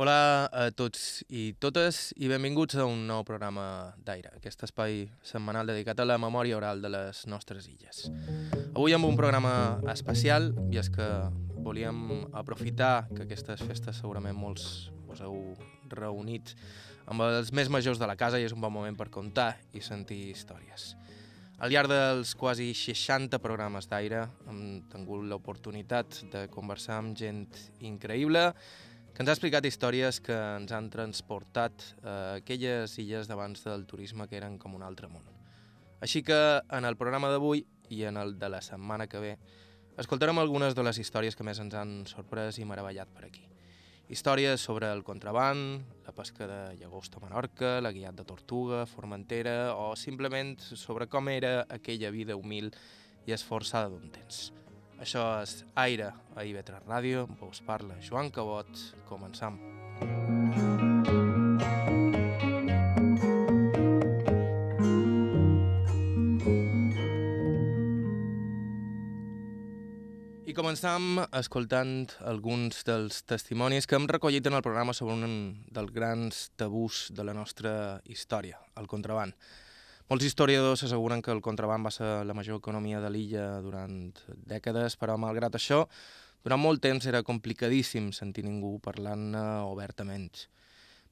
Hola a tots i totes i benvinguts a un nou programa d'Aire, aquest espai setmanal dedicat a la memòria oral de les nostres illes. Avui amb un programa especial i és que volíem aprofitar que aquestes festes segurament molts us heu reunit amb els més majors de la casa i és un bon moment per contar i sentir històries. Al llarg dels quasi 60 programes d'aire hem tingut l'oportunitat de conversar amb gent increïble que ens ha explicat històries que ens han transportat a aquelles illes d'abans del turisme que eren com un altre món. Així que en el programa d'avui i en el de la setmana que ve escoltarem algunes de les històries que més ens han sorprès i meravellat per aquí. Històries sobre el contraband, la pesca de llagosta a Menorca, la guiat de Tortuga, Formentera o simplement sobre com era aquella vida humil i esforçada d'un temps. Això és Aire a IB3 Ràdio, us parla Joan Cabot. Començam. I començam escoltant alguns dels testimonis que hem recollit en el programa sobre un dels grans tabús de la nostra història, el contraband. Molts historiadors asseguren que el contraband va ser la major economia de l'illa durant dècades, però malgrat això, durant molt temps era complicadíssim sentir ningú parlant-ne obertament.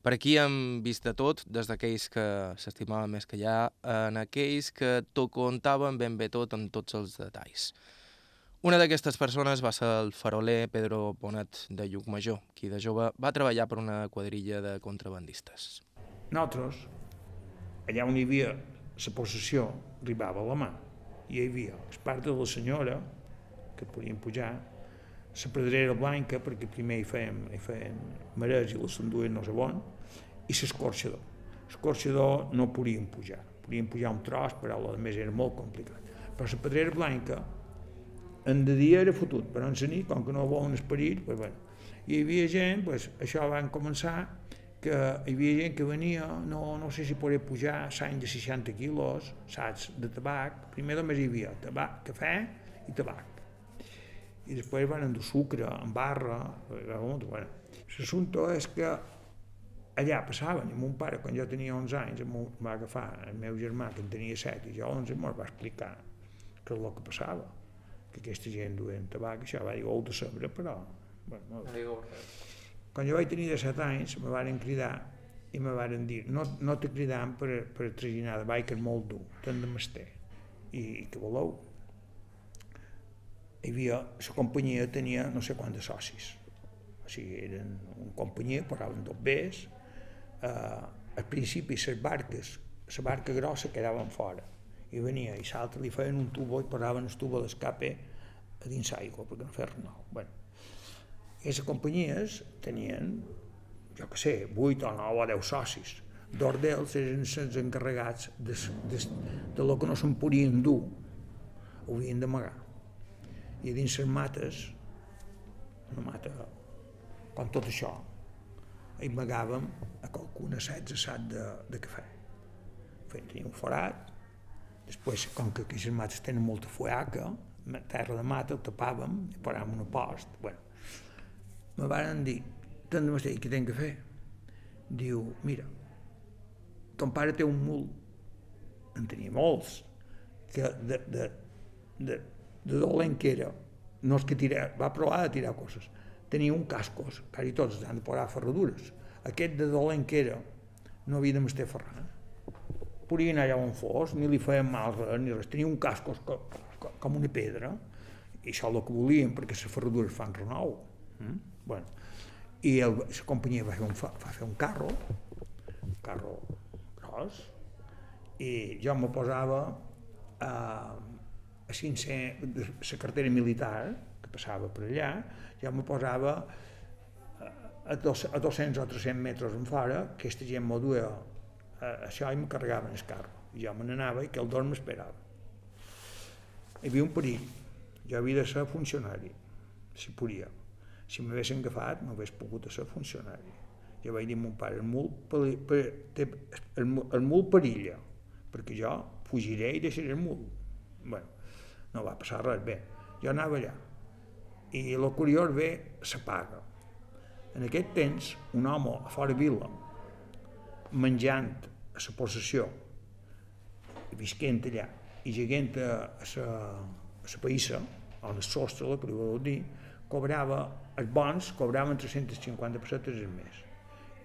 Per aquí hem vist de tot, des d'aquells que s'estimaven més que ja, en aquells que t'ho contaven ben bé tot en tots els detalls. Una d'aquestes persones va ser el faroler Pedro Bonet de Llucmajor, qui de jove va treballar per una quadrilla de contrabandistes. Nosaltres, allà on hi havia la possessió arribava a la mà. Hi havia el part de la senyora, que podien pujar, la pedrera blanca, perquè primer hi feien, hi feien marès i la s'enduen no sé on, i l'escorxador. L'escorxador no podien pujar, podien pujar un tros, però a més era molt complicat. Però la pedrera blanca, en de dia era fotut, però en la nit, com que no volen esperit, pues, bueno, hi havia gent, pues, això van començar que hi havia gent que venia, no, no sé si podria pujar sany de 60 quilos, saps, de tabac. Primer només hi havia tabac, cafè i tabac. I després van endur sucre, en barra, bueno. L'assumpte és que allà passaven, i mon pare, quan jo tenia 11 anys, em va agafar el meu germà, que en tenia 7, i jo 11, me'l va explicar què és el que passava, que aquesta gent duien tabac, això va dir, ho de saber, però... Bueno, no, quan jo vaig tenir 17 anys, me varen cridar i me varen dir, no, no te cridam per, per traginar de és molt dur, tant de mesté. I, I què voleu? Hi havia, la companyia tenia no sé quants socis. O sigui, eren una companyia, posaven dos bés, eh, al principi les barques, la barca grossa quedaven fora, i venia, i l'altre li feien un tubo i posaven el tubo d'escape a dins l'aigua, perquè no feia nou. Bueno, aquestes companyies tenien, jo que sé, 8 o 9 o 10 socis. Dos d'ells eren els encarregats de, de, de lo que no se'n podien dur, ho havien d'amagar. I dins les mates, una mata com tot això, amagàvem a qualcuna 16 sac de, de cafè. Fent, tenia un forat, després, com que aquestes mates tenen molta fuaca, terra de mata, ho tapàvem i posàvem una post. Bueno, me van dir, tant de mastell, què tinc que fer? Diu, mira, ton pare té un mul, en tenia molts, que de, de, de, de dolent que era, no és que tira, va provar de tirar coses, tenia un cascos, quasi tots han de posar ferradures. Aquest de dolent que era, no havia de mestre ferrar. Podia anar allà on fos, ni li feien mal res, ni res. Tenia un cascos com, com una pedra, i això és el que volien, perquè les ferradures fan renou. Mm? Bueno, i el, la companyia va fer, un, va fer un carro, un carro gros, i jo me posava a, a 500, la cartera militar, que passava per allà, jo me posava a, dos, a 200 o 300 metres en fora, aquesta gent m'ho duia a, això i me carregaven el carro. Jo me n'anava i que el dos m'esperava. Hi havia un perill, jo havia de ser funcionari, si podia si m'haguessin agafat no hagués pogut ser funcionari. Jo vaig dir a mon pare, el mul, peri, per, té, el, el mul perilla, perquè jo fugiré i deixaré el mul. bueno, no va passar res, bé, jo anava allà. I el curiós ve, s'apaga. En aquest temps, un home a fora vila, menjant a la possessió, visquent allà, i llegant a la, païssa, a la sostre, que li voleu dir, cobrava, els bons cobraven 350 pessetes al mes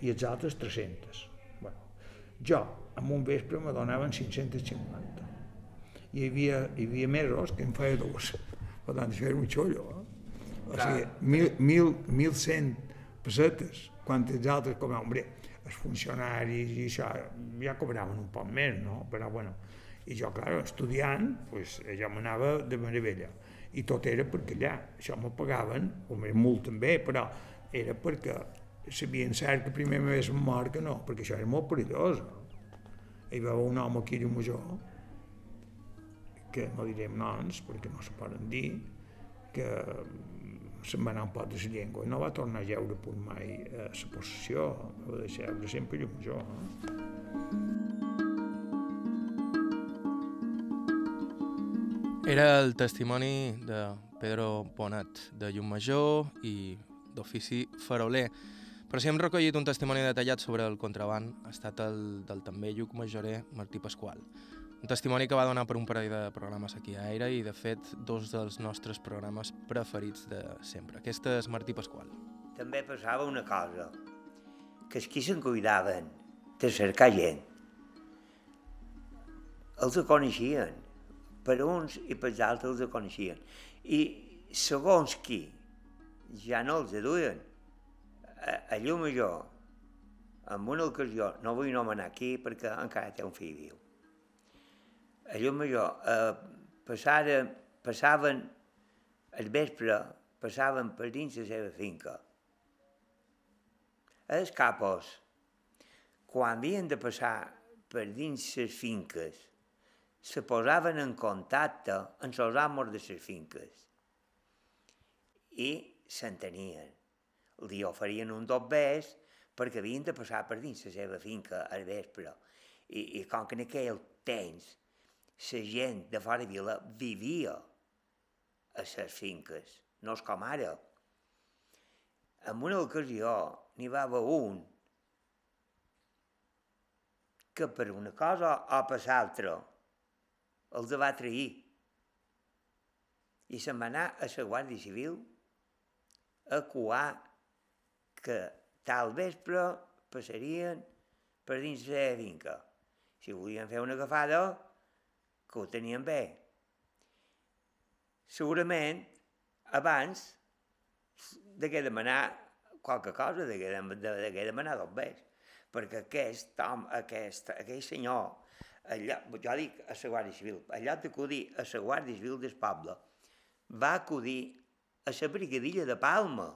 i els altres 300. Bueno, jo, en un vespre, me donaven 550. I hi havia, hi havia mesos que em feia dos. Per tant, això era un xollo. Eh? O sigui, mil, mil cent pessetes, quan els altres cobraven. Hombre, els funcionaris i això ja cobraven un poc més, no? Però, bueno, i jo, clar, estudiant, pues, jo m'anava de meravella i tot era perquè allà, això m'ho pagaven, o molt també, però era perquè sabien cert que primer m'hagués mort que no, perquè això era molt perillós. Hi va un home aquí de major, que no direm noms perquè no se poden dir, que se'n va anar un pot de la llengua i no va tornar a jeure per mai a la possessió, va deixar sempre llum major. Eh? Era el testimoni de Pedro Bonet, de Major i d'ofici faroler. Però si hem recollit un testimoni detallat sobre el contraband ha estat el del també lluc majorer Martí Pasqual. Un testimoni que va donar per un parell de programes aquí a Aire i, de fet, dos dels nostres programes preferits de sempre. Aquest és Martí Pasqual. També passava una cosa, que els qui se'n cuidaven de cercar gent els coneixien per uns i per altres els coneixien. I segons qui ja no els duien, a, a llum en una ocasió, no vull nomenar aquí perquè encara té un fill viu, a llum eh, passara, passaven el vespre, passaven per dins la seva finca. Els capos, quan havien de passar per dins les finques, se posaven en contacte amb els amos de les finques i s'entenien. Li oferien un dobbès perquè havien de passar per dins la seva finca al vespre. I, i com que en aquell temps la gent de fora vila vivia a les finques, no és com ara. En una ocasió n'hi va haver un que per una cosa o per l'altra els va trair. I se'n va anar a la Guàrdia Civil a coar que tal vespre passarien per dins la finca. Si volien fer una agafada, que ho tenien bé. Segurament, abans de que demanar qualque cosa, de que, de, de que demanar dos bés, perquè aquest home, aquest, aquell senyor allà, jo dic a la Guàrdia Civil, allà d'acudir a la Guàrdia Civil del poble, va acudir a la brigadilla de Palma,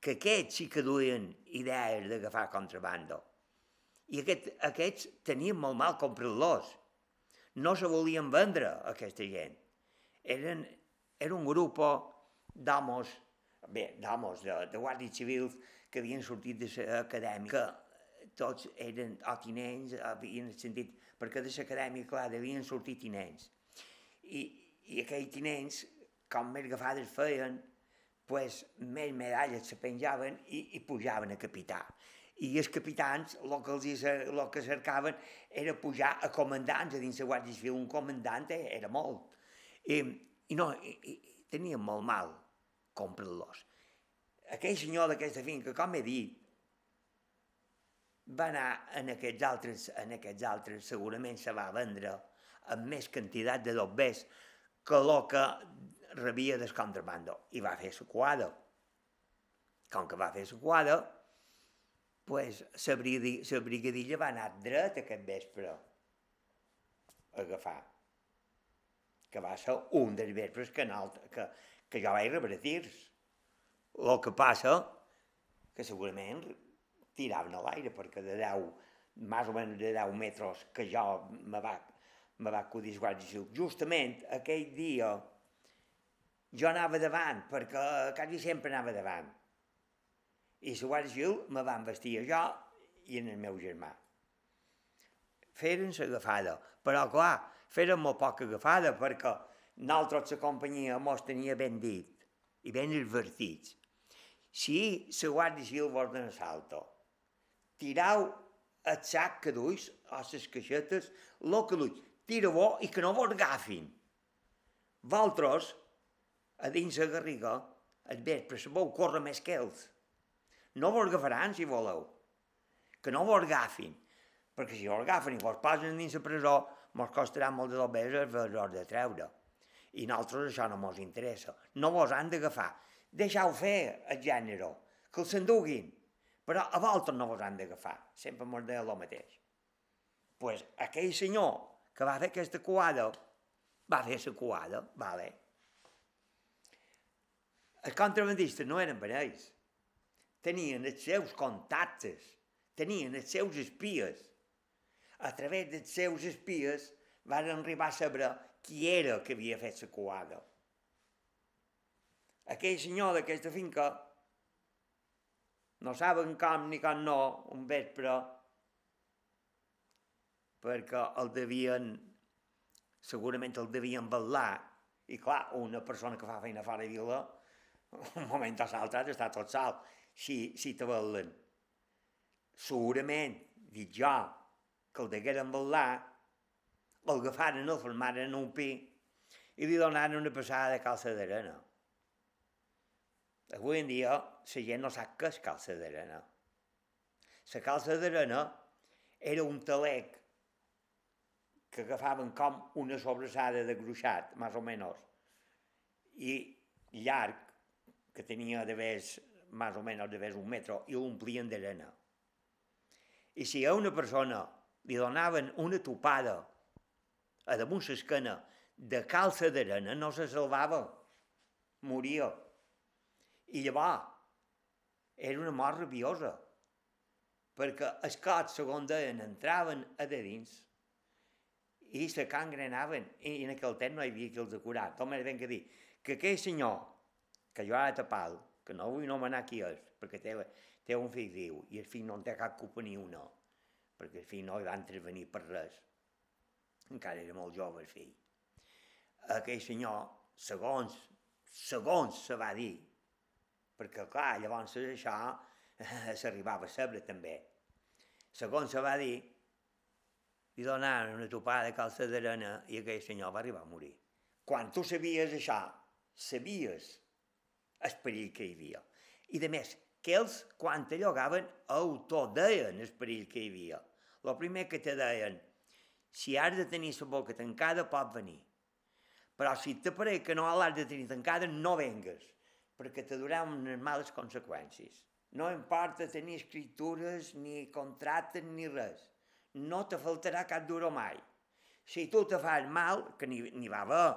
que aquests sí que duien idees d'agafar contrabando. I aquest, aquests tenien molt mal comprar-los. No se volien vendre, aquesta gent. Eren, era un grup d'homes, bé, d'homes, de, de guàrdies civils que havien sortit de l'acadèmica, tots eren o tinents, havien sentit, perquè de l'acadèmia, clar, devien sortir tinents. I, i aquells tinents, com més agafades feien, pues, més medalles se penjaven i, i pujaven a capità. I els capitans el que, els, el que cercaven era pujar a comandants a dins la Guàrdia Civil. Un comandant era molt. I, i no, i, i tenien molt mal comprar-los. Aquell senyor d'aquesta finca, com he dit, va anar en aquests altres, en aquests altres segurament se va vendre amb més quantitat de dobbers que el que rebia del contrabando i va fer la quadra. Com que va fer la quadra, pues, la brigadilla va anar dret aquest vespre a agafar. Que va ser un dels vespres que, no, que, que jo vaig rebre tirs. El que passa que segurament tiraven a l'aire, perquè de 10, més o menys de 10 metres que jo me va, me va acudir Guàrdia. Justament aquell dia jo anava davant, perquè quasi sempre anava davant. I la Guàrdia Civil me van vestir a jo i en el meu germà. Feren l'agafada, però clar, feren molt poca agafada perquè nosaltres la companyia mos tenia ben dit i ben advertits. si la Guàrdia Civil vos d'un assalto, tirau el sac que duis, o les caixetes, lo que duis, tira-ho i que no vos agafin. Valtros, a dins la garriga, el vespre sabeu córrer més que ells. No vos agafaran si voleu. Que no vos agafin. Perquè si vos agafen i vos posen dins la presó, mos costarà molt de dos mesos per de treure. I nosaltres això no mos interessa. No vos han d'agafar. Deixau fer el gènere, que els s'enduguin. Però a vosaltres no vos han d'agafar. Sempre mos deia el mateix. pues, aquell senyor que va fer aquesta coada, va fer la coada, vale. Els contrabandistes no eren ells. Tenien els seus contactes, tenien els seus espies. A través dels seus espies van arribar a saber qui era que havia fet la coada. Aquell senyor d'aquesta finca no saben com ni com no, un vespre, perquè el devien, segurament el devien ballar, i clar, una persona que fa feina fora de vila, un moment o l'altre d'estar tot sol, si, si te ballen. Segurament, dic jo, que el degueren ballar, el agafaren, el formaren en un pi i li donaren una passada de calça d'arena. Avui en dia la gent no sap què és calça d'arena. La calça d'arena era un talec que agafaven com una sobrassada de gruixat, més o menys, i llarg, que tenia de més, més o menys de més un metre, i l'omplien d'arena. I si a una persona li donaven una topada a damunt l'esquena de calça d'arena, no se salvava, moria. I llavors era una mort rabiosa, perquè els cots, segons deien, entraven a de dins i se cangrenaven, i en aquell temps no hi havia qui els curar. Tot m'he ben que dir que aquell senyor, que jo ara tapal, que no vull nomenar qui és, perquè té, té un fill viu, i el fill no en té cap culpa ni una, perquè el fill no hi va intervenir per res. Encara era molt jove el fill. Aquell senyor, segons, segons se va dir, perquè clar, llavors això s'arribava a saber també. Segons se va dir, li donaren una topada de calça d'arena i aquell senyor va arribar a morir. Quan tu sabies això, sabies el perill que hi havia. I de més, que ells, quan te llogaven, autodeien el perill que hi havia. El primer que te deien, si has de tenir la boca tancada, pot venir. Però si te pareix que no l'has de tenir tancada, no vengues, perquè te duran unes males conseqüències. No importa tenir escritures, ni contractes, ni res. No te faltarà cap duro mai. Si tu te fas mal, que n'hi va haver,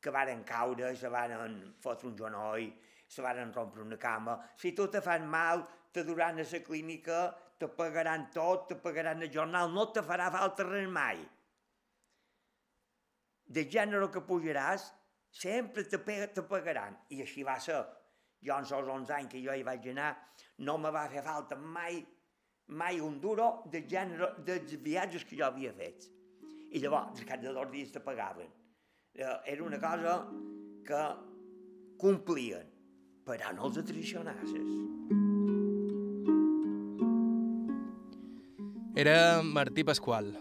que varen caure, se varen fotre un genoll, se varen rompre una cama. Si tu te fas mal, te duran a la clínica, te pagaran tot, te pagaran el jornal, no te farà falta res mai. De gènere que pujaràs, sempre te, te pagaran. I així va ser. Jo en els 11 anys que jo hi vaig anar, no me va fer falta mai, mai un duro de gènere dels viatges que jo havia fet. I llavors, cap de dos dies te pagaven. Eh, era una cosa que complien, però no els atricionasses. Era Martí Pasqual,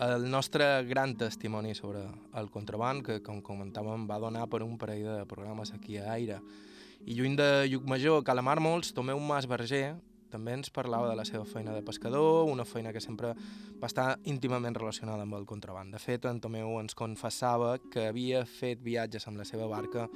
el nostre gran testimoni sobre el contraband, que, com comentàvem, va donar per un parell de programes aquí a Aire. I lluny de Llucmajor, Calamàrmols, Tomeu Mas Berger també ens parlava de la seva feina de pescador, una feina que sempre va estar íntimament relacionada amb el contraband. De fet, en Tomeu ens confessava que havia fet viatges amb la seva barca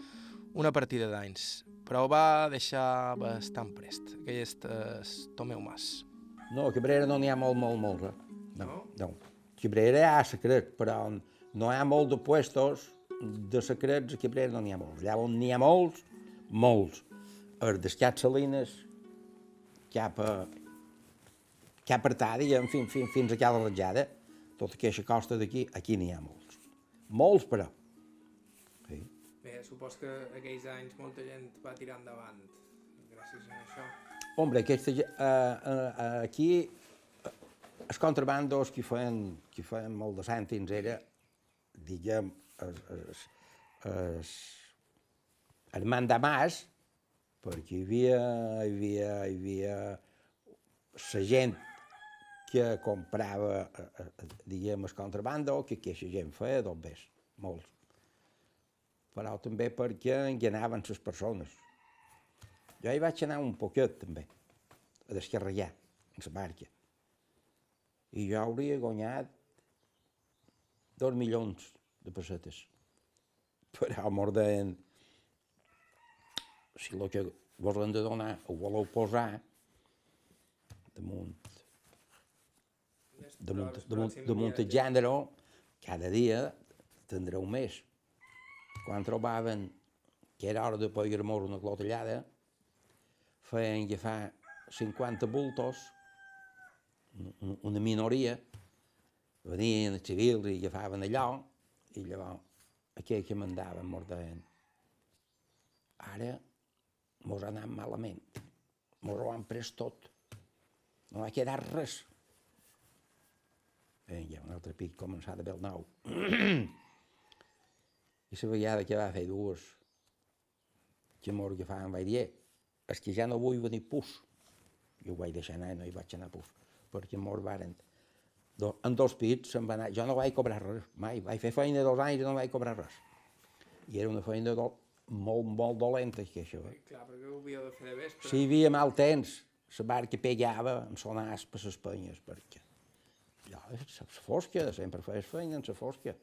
una partida d'anys, però va deixar bastant prest. Aquell és Tomeu Mas. No, a Cabrera no n'hi ha molt, molt, molt. Eh? No, no. no. Cabrera hi ha secret, però no hi ha molt de puestos de secrets a Cabrera no n'hi ha molts. Allà on n'hi ha molts, molts. Els d'Escat Salines, cap a, cap a Tàdia, en fi, fins, fins a cada ratjada, tota aquesta costa d'aquí, aquí n'hi ha molts. Molts, però. Sí. Bé, supos que aquells anys molta gent va tirar endavant gràcies a això. Hombre, aquesta, uh, uh, aquí els contrabandos que feien, que feien molt de cèntims era, diguem, es, es, es, el mandamàs perquè hi havia, hi havia, hi havia la gent que comprava, eh, eh, diguem, el contrabando, que aquesta gent feia dobbers, molts. Però també perquè enganaven les persones. Jo hi vaig anar un poquet, també, a descarregar, en la barca. I jo hauria guanyat dos milions de pessetes. Però mos deien, si el que vos hem de donar ho voleu posar damunt, damunt, damunt, damunt el gènere, cada dia tindreu més. Quan trobaven que era hora de pagar-nos una clotellada, feien agafar 50 bultos, una minoria, venien els civils i agafaven allò, i llavors aquell que mandaven mos deien ara mos ha anat malament, mos ho han pres tot, no ha quedat res. Vinga, un altre pic començar de nou. I la vegada que va fer dues, que mos agafaven, vaig dir, és que ja no vull venir pus. Jo ho vaig deixar anar i no hi vaig anar pus, perquè mos varen do, en dos pits se'n va anar. Jo no vaig cobrar res, mai. Vaig fer feina dos anys i no vaig cobrar res. I era una feina do, molt, molt dolenta, que això. Eh? Clar, perquè ho havíeu de fer de vespre. Si hi havia mal temps, la barca pegava amb sonars per les penyes, perquè ja, la fosca, sempre feies feina en la fosca.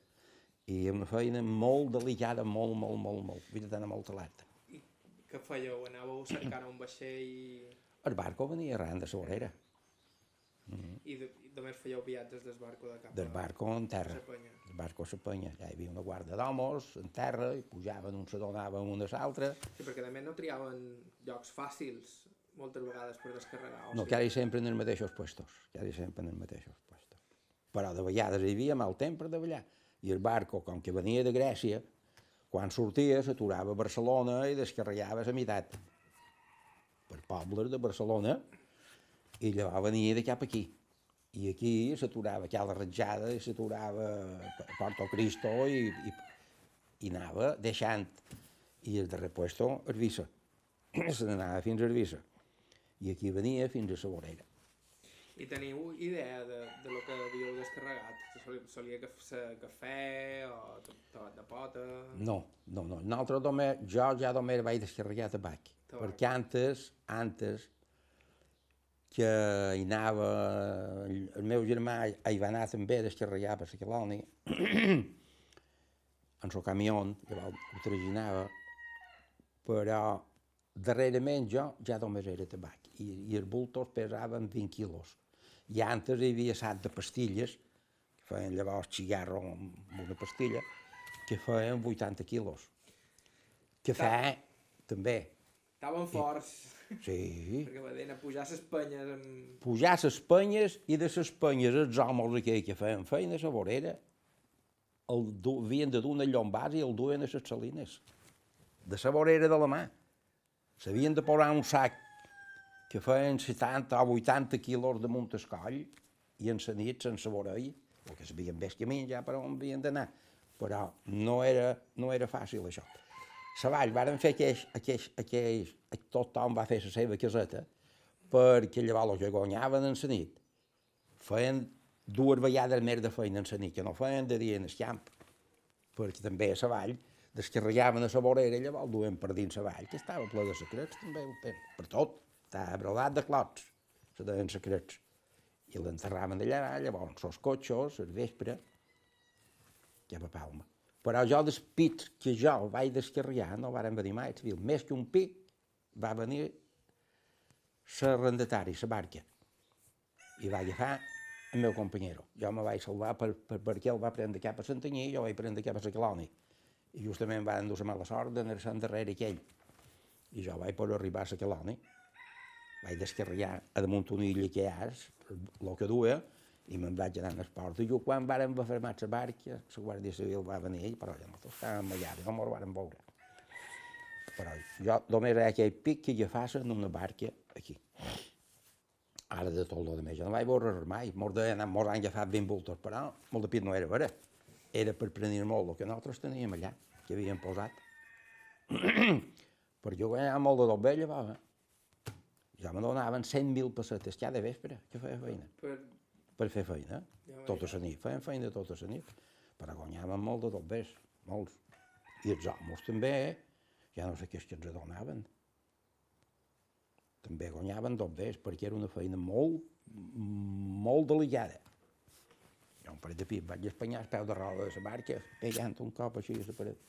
I una feina molt delicada, molt, molt, molt, molt. Havia d'anar molt alerta. I què fèieu? Anàveu cercant un vaixell El barco venia arran de la vorera, i, de, i només fèieu viatges des barco de cap del barco en terra. a Penya. El barco a la penya. Ja hi havia una guarda d'homes en terra, i pujaven, un s'adonaven un a l'altre. Sí, perquè també no triaven llocs fàcils moltes vegades per descarregar. O No, sigui, quasi sempre en els mateixos puestos, quasi sempre en els mateixos puestos. Però de vegades hi havia mal temps per davallar. I el barco, com que venia de Grècia, quan sortia s'aturava a Barcelona i descarregava la meitat per pobles de Barcelona i llavors venia de cap aquí. I aquí s'aturava a Cala Ratjada i s'aturava a Porto Cristo i, i, i anava deixant. I el darrer puesto, Erbissa. Se n'anava fins a Erbissa. I aquí venia fins a la vorera. I teniu idea de, de lo que havíeu descarregat? Solia, solia caf- ser cafè o ta- tabac de pota... No, no, no. Nosaltres només, jo ja només vaig descarregar tabac. Tabac. Perquè antes, antes, que hi anava, el, meu germà hi va anar també descarregar per la colònia, en el camió, llavors ho traginava, però darrerament jo ja només era tabac i, i els bultos pesaven 20 quilos. I antes hi havia sac de pastilles, que feien llavors cigarro amb una pastilla, que feien 80 quilos. Cafè, també. Estaven forts, Sí. perquè venien a pujar les penyes amb... Pujar les penyes i de les penyes els homes aquells que feien feina a la vorera el du, havien de dur una llombàs i el duen a les salines. De la vorera de la mà. S'havien de posar un sac que feien 70 o 80 quilos de munt el coll i en la nit sense vorell, perquè sabien el camí ja per on havien d'anar. Però no era, no era fàcil això. La vall varen fer aquells, aquells, aquells, tothom va fer la seva caseta, perquè llavors els que guanyaven en la nit feien dues vegades més de feina en la nit que no feien de dia en el camp, perquè també a la vall descarregaven a la vorera i llavors el duen per dins la vall, que estava ple de secrets també, per, tot, estava brodat de clots, se deien secrets. I l'enterraven d'allà, llavors els cotxos, al vespre, cap a Palma. Però jo dels pits que jo vaig descarregar no varen venir mai, civil. Més que un pic va venir l'arrendatari, la barca, i va agafar el meu companyero. Jo me vaig salvar per, per, perquè ell va prendre cap a Santanyí i jo vaig prendre cap a la colònia. I justament van dur la mala sort d'anar-se'n darrere aquell. I jo vaig poder arribar a la colònia. Vaig descarregar a damunt una illa que ha, el que duia, i me'n vaig anar al port. I jo, quan vàrem fermar la barca, la Guàrdia Civil va venir, però ja no estàvem allà, no m'ho vàrem veure. Però jo només era aquell pic que agafassin en una barca aquí. Ara de tot el més, jo no vaig veure res mai. Mos deien, mos han agafat 20 bultos, però molt de pit no era vera. Era per prendre molt el que nosaltres teníem allà, que havíem posat. Perquè jo guanyava molt de doble llavors, eh? Ja me donaven 100.000 pessetes cada vespre que feia feina. Per... Per fer feina. Ja Tota la nit, feien feina tota la nit. Però guanyaven molt de dobbers, molts. I els homes també, eh? ja no sé què és que ens donaven. També guanyaven dobbers, perquè era una feina molt, molt delicada. Jo un parell de fills vaig espanyar el peu de roda de la barca, pegant un cop així a la paret,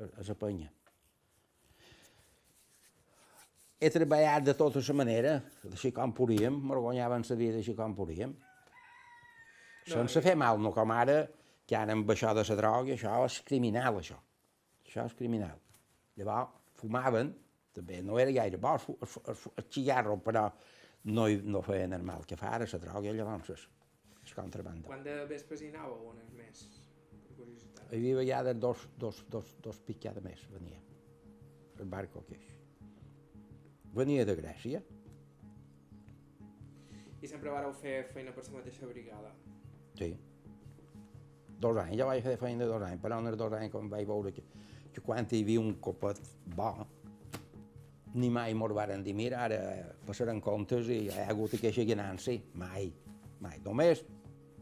a, a la penya. He treballat de tota la manera, així com podíem, me guanyaven la vida així com podíem. Sense fer mal, no com ara, que ara amb això de la droga, això és criminal, això. Això és criminal. Llavors, fumaven, també no era gaire bo el, el, el, el cigarro, però no, no feia normal que fa ara la droga, llavors és, és contrabanda. Quan de vespres hi anàveu on és més? Hi havia ja de dos, dos, dos, dos cada mes, venia. El barco aquell. Venia de Grècia. I sempre vareu fer feina per la mateixa brigada. Sí. Dos anys, ja vaig fer feina dos anys, però en dos anys quan vaig veure que, que quan hi havia un copet bo, ni mai mos varen dir, mira, ara passaran comptes i hi ha hagut aquesta guinança. Mai, mai. Només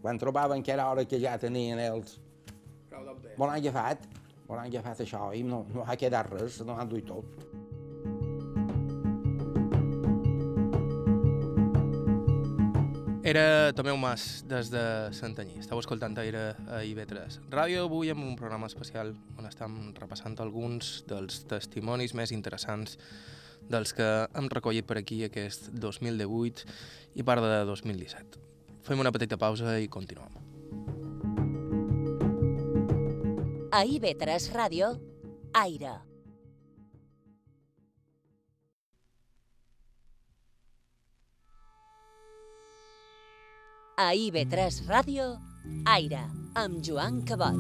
quan trobaven que era hora que ja tenien els... De. Me l'han agafat, me l'han agafat això i no, no ha quedat res, no han duit tot. Era Tomeu Mas, des de Santanyí. Estau escoltant Aire a IB3 Ràdio, avui amb un programa especial on estem repassant alguns dels testimonis més interessants dels que hem recollit per aquí aquest 2018 i part de 2017. Fem una petita pausa i continuem. A IB3 Ràdio, Aire. A IB3 Ràdio, Aire, amb Joan Cabot.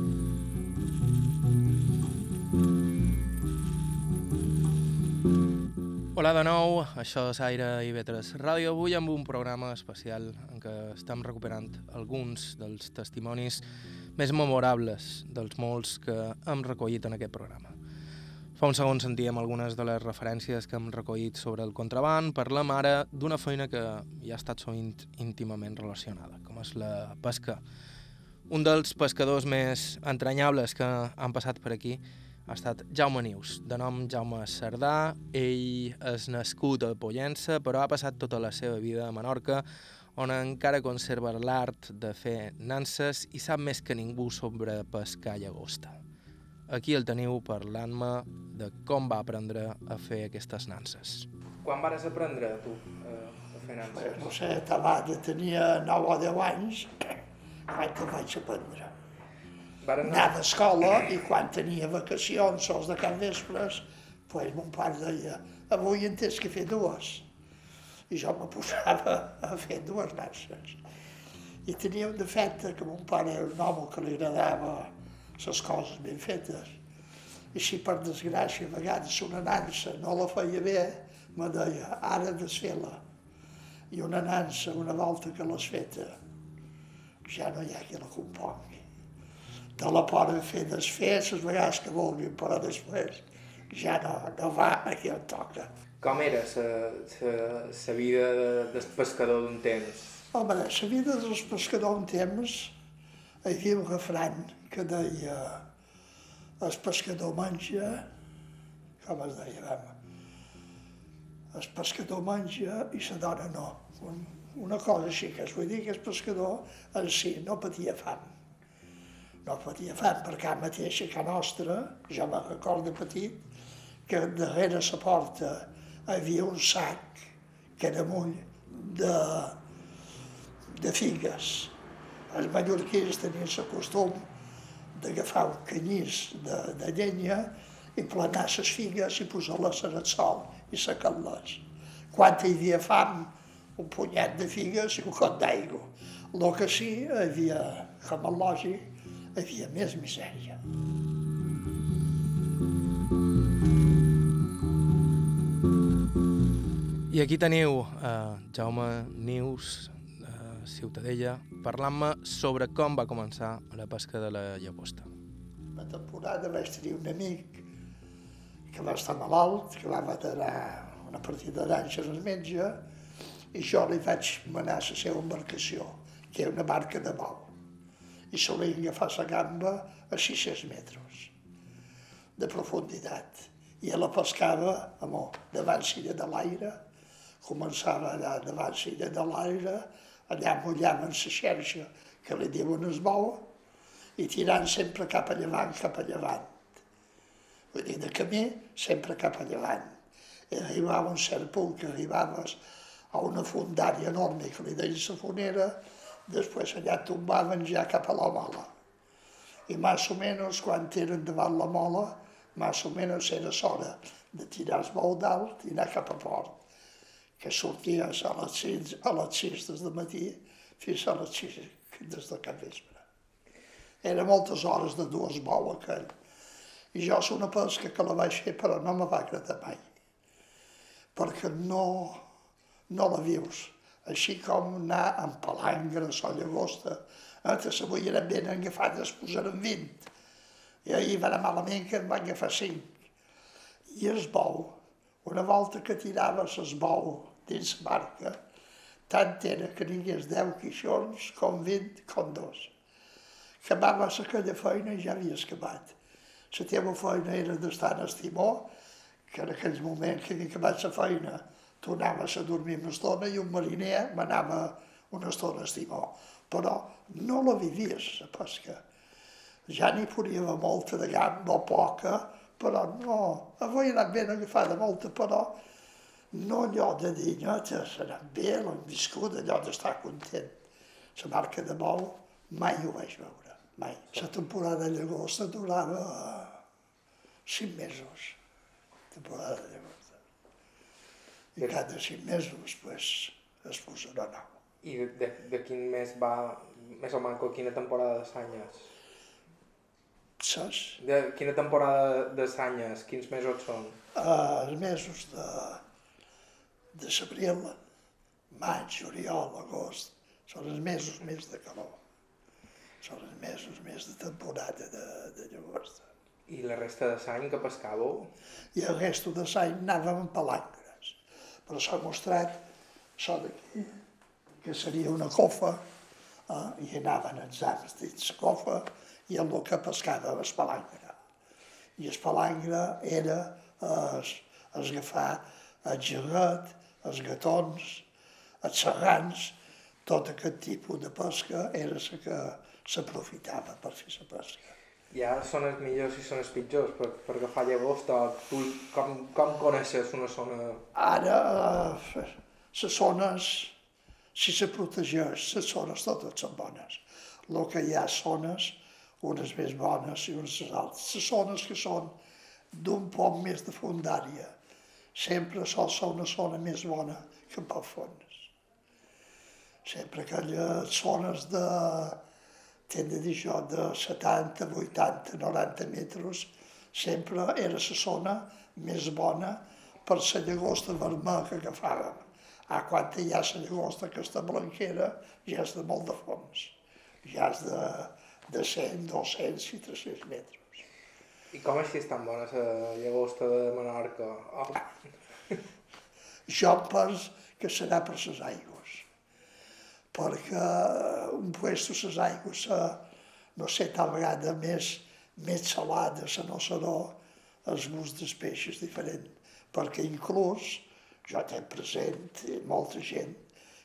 Hola de nou, això és Aire i Vetres Ràdio, avui amb un programa especial en què estem recuperant alguns dels testimonis més memorables dels molts que hem recollit en aquest programa. Fa un segon sentíem algunes de les referències que hem recollit sobre el contraband, parlem ara d'una feina que ja ha estat sovint íntimament relacionada, com és la pesca. Un dels pescadors més entranyables que han passat per aquí ha estat Jaume Nius, de nom Jaume Cerdà. Ell és nascut a Pollença, però ha passat tota la seva vida a Menorca, on encara conserva l'art de fer nanses i sap més que ningú sobre pescar llagosta. Aquí el teniu parlant-me de com va aprendre a fer aquestes nanses. Quan vas aprendre, tu, a fer Bé, no sé, Tabada tenia 9 o 10 anys quan te'l vaig aprendre. Anar d'escola i quan tenia vacacions, sols de cap vespres, pues, mon pare deia, avui en tens que fer dues. I jo me posava a fer dues nanses. I tenia un defecte que mon pare era un home que li agradava les coses ben fetes. I si per desgràcia a vegades una nansa no la feia bé, me deia, ara desfer-la. I una nansa, una volta que l'has feta, ja no hi ha qui la compongui. Te la poden fer desfer les vegades que vulguin, però després ja no, no va a qui em toca. Com era la vida de, del pescador d'un temps? Home, la vida dels pescadors un temps hi havia un refrany que deia el pescador menja, com es deia, vam, el pescador menja i la dona no. Un, una cosa així, que es vull dir que el pescador en si no patia fam. No patia fam, perquè a mateixa que nostra, jo me recordo petit, que darrere la porta havia un sac que era mull de, de figues. Els mallorquins tenien el costum d'agafar un canyís de, de llenya i planar les figues i posar-les en el sol i secar-les. Quan hi havia fam, un punyet de figues i un got d'aigua. El que sí, havia, com a lògic, havia més misèria. I aquí teniu uh, Jaume Nius, Ciutadella, parlant-me sobre com va començar la pesca de la llagosta. La temporada vaig tenir un amic que va estar malalt, que va veterar una partida d'anys al metge, i jo li vaig manar la seva embarcació, que era una barca de bou, i solia agafar la gamba a 600 metres de profunditat. I la pescava amor, davant Silla de l'aire, començava allà davant Silla de l'aire, allà mullaven la xerxa que li diuen es bou, i tirant sempre cap a llevant, cap a llevant. Vull dir, de camí, sempre cap a llevant. I arribava un cert punt que arribaves a una fundària enorme que li deien la fonera, després allà tombaven ja cap a la mola. I més o menys, quan eren davant la mola, més o menys era l'hora de tirar el bou dalt i anar cap a port, que sorties a les 6, a les 6 des de matí fins a les 6 des de cap vespre. Era moltes hores de dues bou aquell. I jo és una pesca que la vaig fer, però no me va agradar mai. Perquè no, no la vius. Així com anar amb palangre, sol llagosta, eh, que s'avui eren ben agafades, posaren 20. I ahir va anar malament que en van agafar 5. I es bou, una volta que tiraves es bou dins la barca, tant era que n'hi hagués 10 quixons com 20 com dos. Acabaves aquella feina ja havies acabat. La teva feina era d'estar en el timó, que en aquells moments que havia acabat la feina tu anaves a dormir una estona i un mariner m'anava una estona a timó. Però no la vivies, la pesca. Ja n'hi podia molta de gamba o poca, però no. Avui he anat ben agafada molta, però no allò de dir, no, anat bé, l'hem viscut, allò d'estar content. La marca de bou mai ho vaig veure, mai. La temporada de llagosta durava cinc mesos, temporada de llagosta. I cada cinc mesos, pues, es posarà nou. I de, de, de quin mes va, més o manco, quina temporada de Sanyes? Saps? De quina temporada de Sanyes, quins mesos són? Uh, els mesos de, de sebril, maig, juliol, agost, són els mesos més de calor. Són els mesos més de temporada de, de llagosta. I la resta de l'any que pescàveu? I el resto de l'any anàvem amb palangres. Però s'ha mostrat això d'aquí, que seria una cofa, eh, i anaven els ams dins la cofa, i el que pescava el palangre. I el palangre era es, es agafar el gegat, els gatons, els serrans, tot aquest tipus de pesca era la que s'aprofitava per fer la pesca. Ja són els millors i són els pitjors per, per agafar llagosta. Tu com, com coneixes una zona? Ara, eh, les zones, si se protegeix, les zones totes són bones. El que hi ha zones, unes més bones i unes altres. Les zones que són d'un poc més de fundària, sempre ser una zona més bona que pel fons. Sempre aquelles zones de, t'hem de dir jo, de 70, 80, 90 metres, sempre era la zona més bona per la llagosta vermella que agafàvem. A quan hi ha la llagosta que està blanquera, ja és de molt de fons. Ja és de, de 100, 200 i 300 metres. I com així és tan bona la llagosta de Menorca? Oh. Jo pens que serà per les aigües, perquè un puesto les aigües, no sé, tal vegada més, més salades, no serà els gust dels peixos diferent, perquè inclús jo tinc present molta gent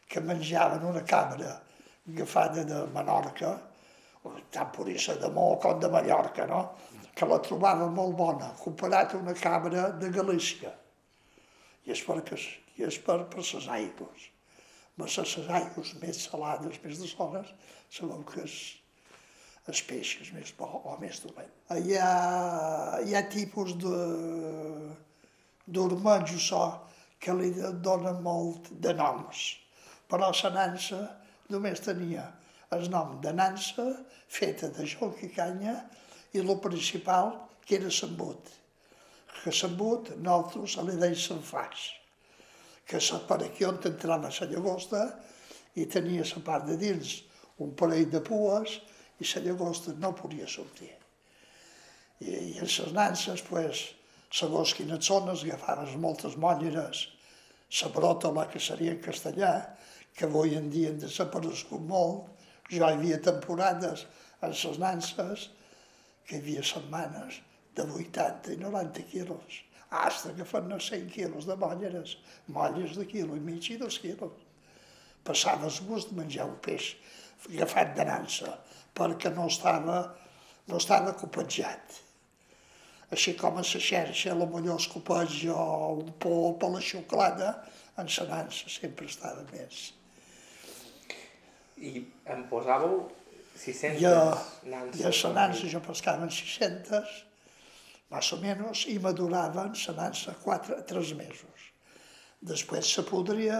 que menjaven una cabra agafada de Menorca, tant ser de Mó com de Mallorca, no? que la trobava molt bona, comparat a una cabra de Galícia. I és perquè i és per, per les aigües. Però les aigües més salades, més de zones, sabeu que és, el peix és més bo o més dolent. Hi ha, hi ha tipus de d'ormenys so que li donen molt de noms, però la nansa només tenia el nom de nansa feta de joc i canya i el principal que era l'embut. Que l'embut nosaltres li deim l'enfàs que per aquí on entrava la llagosta i tenia la part de dins un parell de pues i la llagosta no podia sortir. I, i en les nances, pues, segons quines zones, agafaves moltes molleres, la bròtola, que seria en castellà, que avui en dia han desaparegut molt. Jo hi havia temporades en les nanses que hi havia setmanes de 80 i 90 quilos, hasta que fan 100 quilos de molleres, molles de quilo i mig i dos quilos. Passaves gust de menjar un peix agafat de nansa, perquè no estava, no estava copatjat així com a la xerxa, la millor es copeja o un pop o la xocolata, en la nansa sempre estava més. I em posàveu 600 Jo, nanses. I a la nansa jo pescava en 600, més o menys, i maduraven la nansa 4 3 mesos. Després se podria,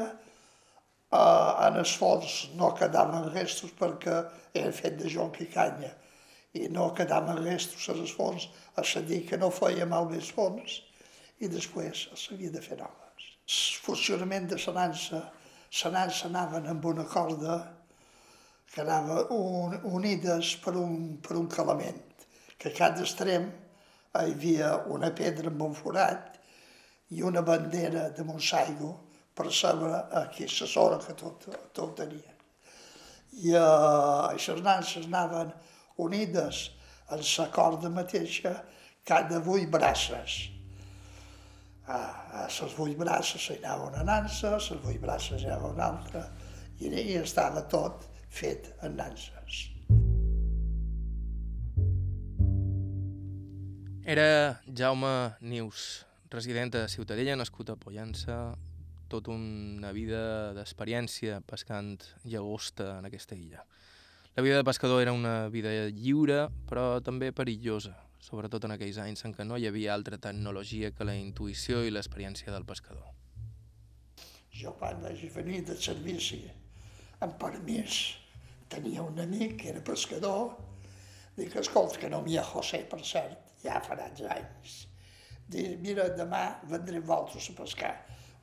eh, en els forns no quedaven restos perquè era fet de jonc i canya, i no quedaven restos les fonts, a dir que no feia mal més fonts, i després s'havia de fer noves. El funcionament de la nansa anaven amb una corda que anava un, unides per un, per un calament, que cada extrem hi havia una pedra amb un forat i una bandera de Montsaigo per saber aquí la zona que tot, tot tenia. I uh, les nanses anaven unides en la corda mateixa cada vuit braces. A, a les vuit braces hi anava una nansa, a les vuit braces hi anava una altra, i, i estava tot fet en nanses. Era Jaume Nius, resident a Ciutadella, nascut a Pollença, tota una vida d'experiència pescant llagosta en aquesta illa. La vida de pescador era una vida lliure, però també perillosa, sobretot en aquells anys en què no hi havia altra tecnologia que la intuïció i l'experiència del pescador. Jo quan vaig venir de servici amb permís tenia un amic que era pescador, dic, escolta, que no m'hi ha José, per cert, ja farà anys. Dic, mira, demà vendrem vosaltres a pescar.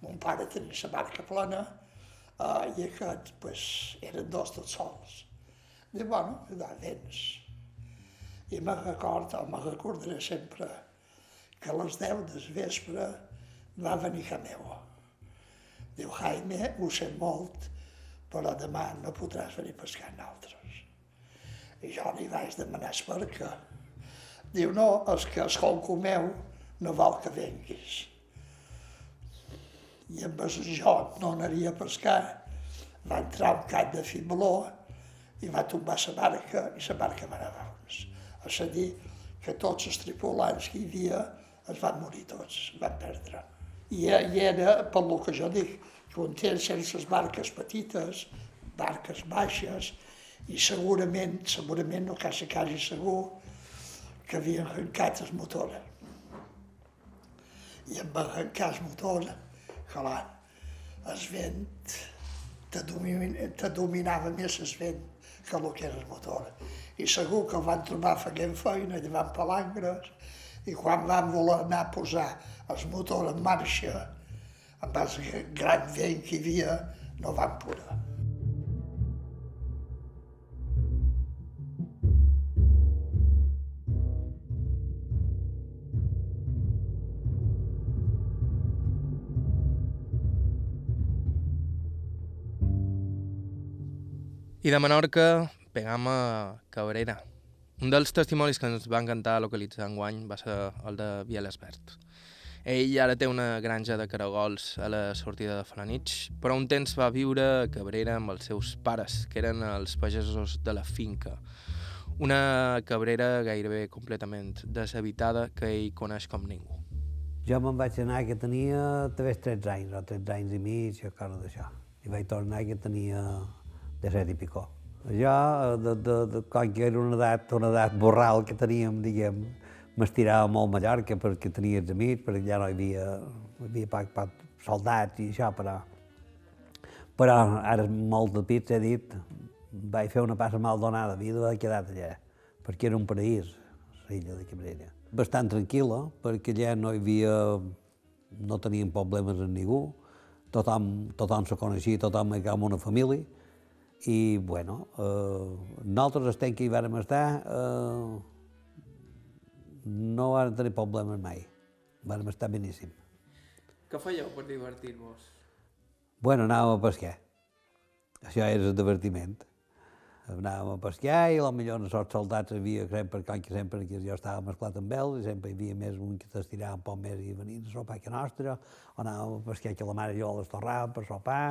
Mon pare tenia la barca plena uh, i aquest, pues, eren dos tots sols. Dic, bueno, da, vens. I me recordo, me recordaré sempre, que a les 10 del vespre va venir a meu. Diu, Jaime, ho sé molt, però demà no podràs venir a pescar amb altres. I jo li vaig demanar perquè. Diu, no, és que el conco meu no vol que venguis. I amb això jo no anaria a pescar. Va entrar un cap de fibló i va tombar la barca i la barca va anar veure's. És a dir, que tots els tripulants que hi havia es van morir tots, van perdre. I, i era, pel que jo dic, que un té sense barques petites, barques baixes, i segurament, segurament, no quasi quasi segur, que havien arrencat el motor. I en arrencar el motor, clar, el vent te, domin, te dominava més el vent que el que era el motor. I segur que el van trobar fent feina, llevant palangres, i quan van voler anar a posar el motor en marxa, amb el gran vent que hi havia, no van poder. I de Menorca pegam a Cabrera. Un dels testimonis que ens va encantar localitzar enguany va ser el de Bielesbert. Ell ara té una granja de caragols a la sortida de Falanich, però un temps va viure a Cabrera amb els seus pares, que eren els pagesos de la finca. Una Cabrera gairebé completament deshabitada que ell coneix com ningú. Jo me'n vaig anar que tenia 13 anys, o 13 anys i mig, o cosa d'això. I vaig tornar que tenia de set i picó. Jo, de, de, de, quan que era una edat, una edat borral que teníem, diguem, m'estirava molt a Mallorca perquè tenia els amics, perquè ja no hi havia, hi havia poc, poc soldats i això, però, però ara molt de pit, he dit, vaig fer una passa mal donada, havia d'haver quedat allà, perquè era un paraís, l'illa de Cabrera. Bastant tranquil·la, perquè allà no hi havia, no teníem problemes amb ningú, tothom, tothom se coneixia, tothom era com una família, i, bueno, eh, nosaltres estem que hi vàrem estar, eh, no vam tenir problemes mai. Vam estar beníssim. Què fèieu per divertir-vos? Bueno, anàvem a pescar. Això era el divertiment. Anàvem a pescar i potser en els soldats hi havia, sempre, com que sempre que jo estava mesclat amb ells, i sempre hi havia més un que t'estirava un poc més i venia a sopar que nostre, o anàvem a pescar que la mare i jo les torràvem per sopar.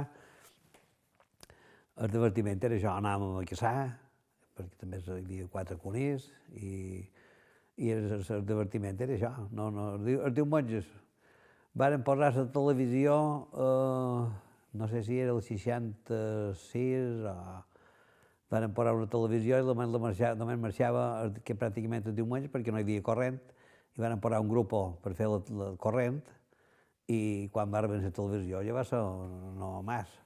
El divertiment era això, anàvem a caçar, perquè també hi havia quatre conills, i, i el, el divertiment era això. No, no, els, diu- els diumenges varen posar la televisió, eh, no sé si era el 66 o... Varen posar una televisió i només, marxava, només marxava el- que pràcticament els diumenges perquè no hi havia corrent i van posar un grup per fer la, la corrent i quan va arribar la televisió ja va ser no más.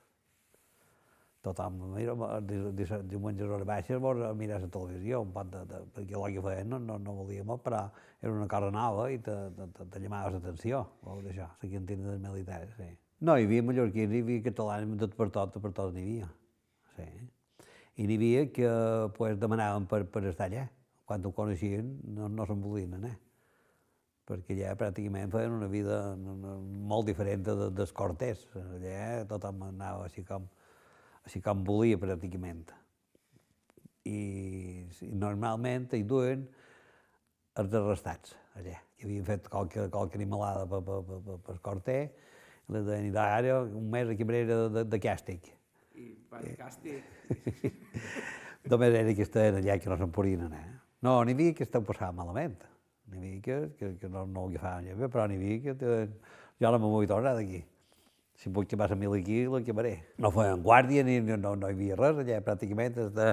Tothom, mira, di- di- diumenges hores baixes, vols mirar la televisió, un pot de, de, perquè el que feien no, no, no volíem, però era una cosa nova i te, te, te, te llamava l'atenció, veure això, la cantina dels militars, sí. No, hi havia mallorquins, hi havia catalans, tot per tot, per tot n'hi havia, sí. I n'hi havia que pues, demanaven per, per estar allà. Quan ho coneixien no, no se'n volien anar perquè allà pràcticament feien una vida molt diferent de, dels cortés. Allà tothom anava així com, així com volia pràcticament. I, i normalment hi duen els arrestats allà, que havien fet qualque, qualque animalada per, per, per, per, per corter, i les deien, ara un mes a Cabrera de, de càstig. I va de càstig. Només era que estaven allà que no se'n podien anar. No, n'hi havia que esteu passant malament. N'hi havia que, que, que no, no ho agafaven bé, però n'hi havia que... Jo no me vull tornar d'aquí. Si vull que passa mil aquí, la quemaré. No feien guàrdia, ni, no, no, no hi havia res allà, pràcticament. El, de,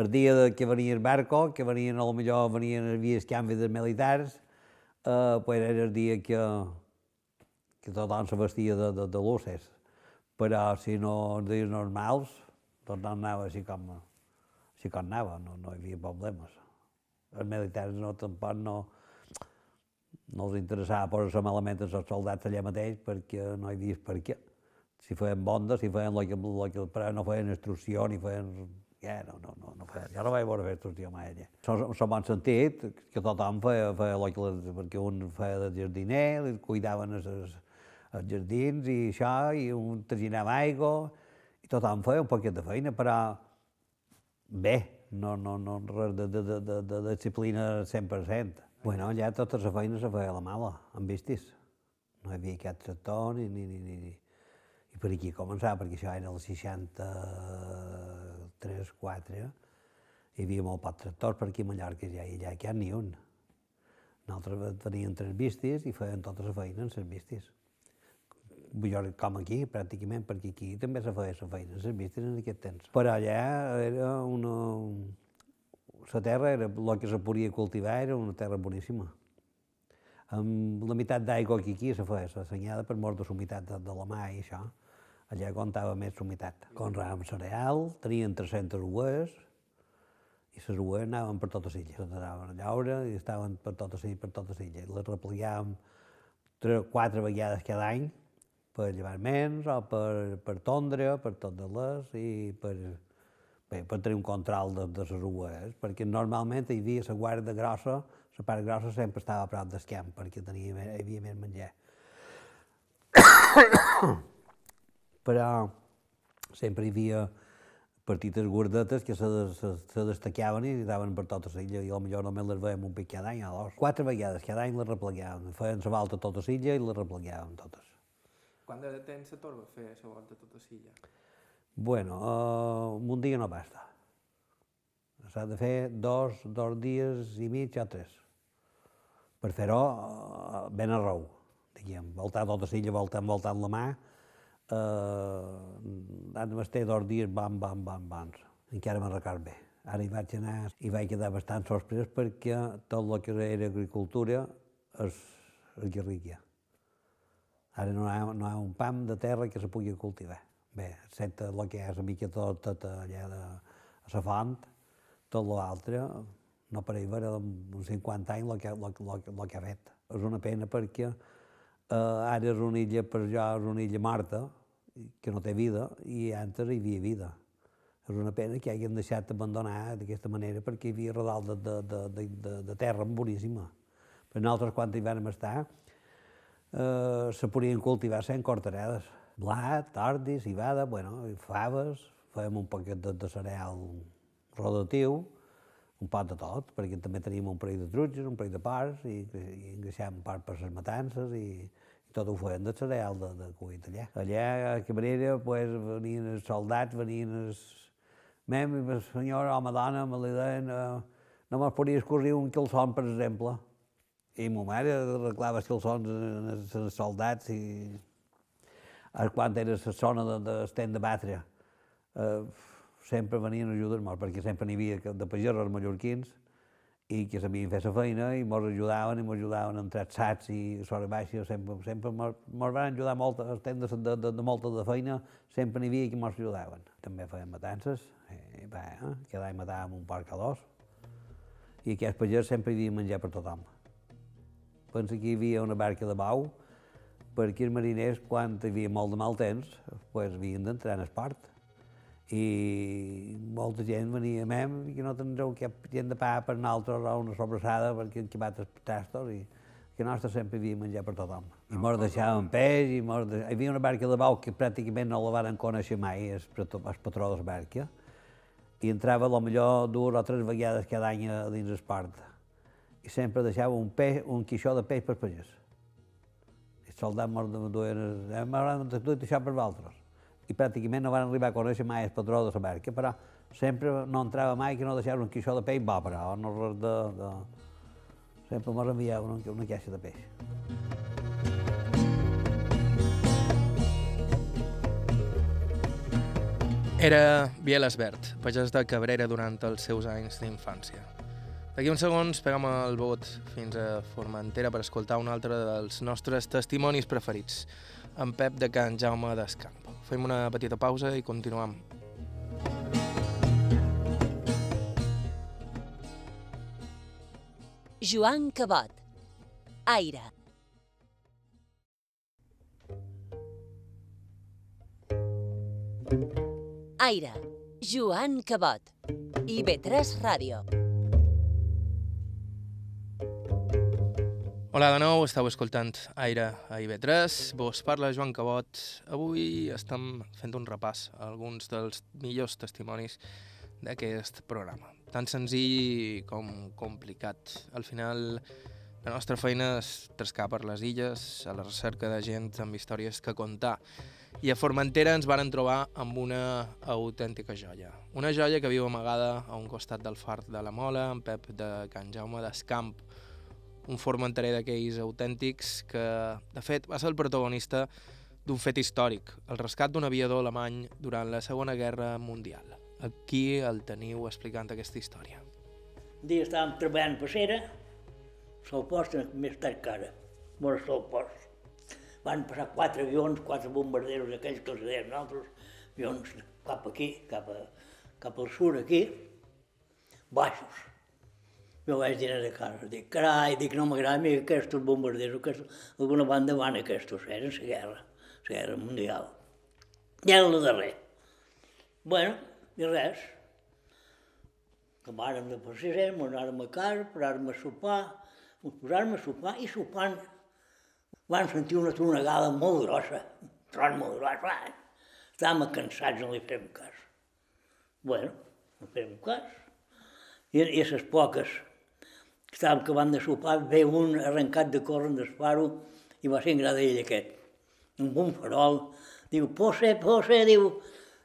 el dia de que venia el barco, que venien, a lo millor venien, els canvis dels militars, eh, pues era el dia que, que tothom se vestia de, de, de luces. Però si no, els dies normals, tothom anava així com, així com anava, no, no hi havia problemes. Els militars no, tampoc no, no els interessava posar-se malament els soldats allà mateix perquè no hi havia per què. Si feien bonda, si feien el que, el que però no feien instrucció ni feien... Ja, no, no, no, no feien. Jo no vaig veure fer instrucció mai allà. S'ho bon sentit, que tothom feia, feia el que, perquè un feia de jardiner, li cuidaven els, els, els jardins i això, i un traginava aigua, i tothom feia un poquet de feina, però bé, no, no, no res de, de, de, de, de disciplina 100%. Bueno, ja tota la feina se feia a la mala, amb vistis. No hi havia cap tractor ni, ni, ni, ni. I per aquí començava, perquè això era el 63, 4, hi havia molt poc tractors per aquí a Mallorca, ja, i allà que ni un. Nosaltres teníem tres vistis i feien tota la feina en les vistis. Jo, com aquí, pràcticament, perquè aquí també se feia la feina, les vistes en aquest temps. Però allà era una... La terra, era, el que se podia cultivar era una terra boníssima. Amb la meitat d'aigua que aquí se feia, s'assenyada per mort de la humitat de, de la mà i això. Allà comptava més la humitat. Conràvem cereal, tenien 300 ues, i les ues anaven per totes illes. Les anaven a llaure i estaven per totes illes, per totes illes. Les replegàvem tres, quatre vegades cada any per llevarments o per, per tondre, per tot de les i per, bé, per tenir un control de, de les ues, perquè normalment hi havia la guarda grossa, la part grossa sempre estava a prop camp perquè tenia, hi havia més menjar. Però sempre hi havia petites gordetes que se, se, se destacaven i anaven per totes les illes i potser només les veiem un pic cada any o dos. Quatre vegades cada any les replegàvem, feien la volta a totes les illes i les replegàvem totes. Quant de temps se torba a fer la volta a tota silla? Bueno, uh, un dia no basta. S'ha de fer dos, dos dies i mig o tres. Per fer-ho uh, ben a rou, diguem, voltar tota l'illa, voltant, voltant la mà, uh, han de estar dos dies bam, bam, bam, bam. Encara me'n record bé. Ara hi vaig anar i vaig quedar bastant sorprès perquè tot el que era agricultura és, és guerrilla. Ara no hi ha, no hi ha un pam de terra que se pugui cultivar. Bé, excepte el que és una mica tot, tot allà de la font, tot l'altre, no pareix veure uns 50 anys el que, el, el que ha fet. És una pena perquè eh, ara és una illa, per jo és una illa morta, que no té vida, i antes hi havia vida. És una pena que hagin deixat abandonar d'aquesta manera perquè hi havia rodal de, de, de, de, de, de terra boníssima. Però nosaltres, quan hi vam estar, eh, se podien cultivar sent cortaredes. Blat, tardis, cibada, bueno, i faves, fèiem un poquet de, de cereal rodatiu, un pot de tot, perquè també teníem un parell de trutges, un parell de parts, i, i engreixàvem part per les matances, i, i tot ho feien de cereal de, de cuit allà. Allà, a Cabrera, pues, venien els soldats, venien els... Mem, el senyor, home, dona, me li deien, eh, no me'ls podia escorrir un quilson, per exemple. I ma mare arreglava els quilsons als soldats i quan era la zona de, de estem de batre. Eh, sempre venien a ajudar-nos, perquè sempre n'hi havia de pagesos mallorquins i que sabien fer la feina i ens ajudaven i ens ajudaven entrar sacs i sobre baixa, sempre, sempre ens van ajudar molt, estem de, de, de, de molta de feina, sempre n'hi havia que ens ajudaven. També feien matances, i va, eh? cada any matàvem un porc a dos, i aquest pagès sempre hi havia menjar per tothom. Pensa que hi havia una barca de bau, perquè els mariners, quan hi havia molt de mal temps, pues, havien d'entrar en esport i molta gent venia a mem que no tindreu cap gent de pa per nosaltres o una sobrassada perquè hem quemat els tastos i que nostre sempre havia menjar per tothom. I mos deixaven peix, i mos de... hi havia una barca de bau que pràcticament no la van conèixer mai, el, el patró de la barca, i entrava a lo millor dues o tres vegades cada any a dins el port. I sempre deixava un, peix, un quixó de peix per pagès. I el soldat mos duien, eh, m'hauran de això per vosaltres i pràcticament no van arribar a conèixer mai el patró de la barca, però sempre no entrava mai que no deixava un quixó de peix bo, però no res de... de... Sempre m'ho enviava una, una caixa de peix. Era Biel Esbert, pagès de Cabrera durant els seus anys d'infància. D'aquí uns segons pegam el vot fins a Formentera per escoltar un altre dels nostres testimonis preferits, en Pep de Can Jaume d'Escamp. Fem una petita pausa i continuem. Joan Cabot. Aire. Aire. Joan Cabot. I B3 Ràdio. Hola de nou, estàu escoltant Aire a IB3, vos parla Joan Cabot. Avui estem fent un repàs a alguns dels millors testimonis d'aquest programa. Tan senzill com complicat. Al final, la nostra feina és trescar per les illes, a la recerca de gent amb històries que contar. I a Formentera ens varen trobar amb una autèntica joia. Una joia que viu amagada a un costat del far de la Mola, en Pep de Can Jaume d'Escamp, un formenterer d'aquells autèntics que, de fet, va ser el protagonista d'un fet històric, el rescat d'un aviador alemany durant la Segona Guerra Mundial. Aquí el teniu explicant aquesta història. Un dia estàvem treballant per cera, sol post més tard que ara, molt sol post. Van passar quatre avions, quatre bombarderos aquells que els deien nosaltres, avions cap aquí, cap, a, cap al sud aquí, baixos. Jo vaig dir a casa, dic, carai, dic, no m'agrada mi aquests bombarderos, aquests, alguna banda van aquests, eren la guerra, la guerra mundial. I era la darrer. Bueno, i res. Acabàrem de passejar, ens anàrem a casa, paràrem a sopar, ens posàrem a sopar i sopant van sentir una tronegada molt grossa, un tron molt gros, va. Estàvem cansats, no li fem cas. Bueno, no fem cas. I, i a les poques que estàvem acabant de sopar, ve un arrencat de córrer faro i va ser en ell aquest, un farol. Diu, Posse, Posse, diu,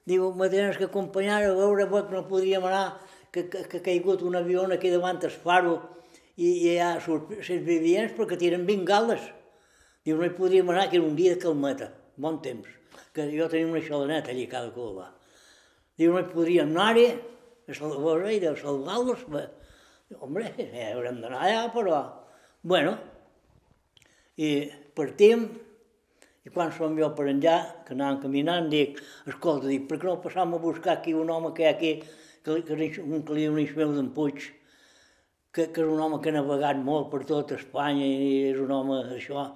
diu, me tens que acompanyar a veure que no podríem anar, que, que, que ha caigut un avió aquí davant del faro i, i hi ha els vivients perquè tiren bengales. Diu, no hi podríem anar, que era un dia de calmeta, bon temps, que jo tenia una xalaneta allà a cada cova. Diu, no hi podríem anar-hi, a salvar-los i de salvar-los. Hombre, haurem d'anar allà, però... Bueno, i partim, i quan som jo per enllà, que anàvem caminant, dic, escolta, dic, per què no passam a buscar aquí un home que hi ha aquí, que, que, que, un que li diu Ismael d'en Puig, que, que és un home que ha navegat molt per tot Espanya i és un home això,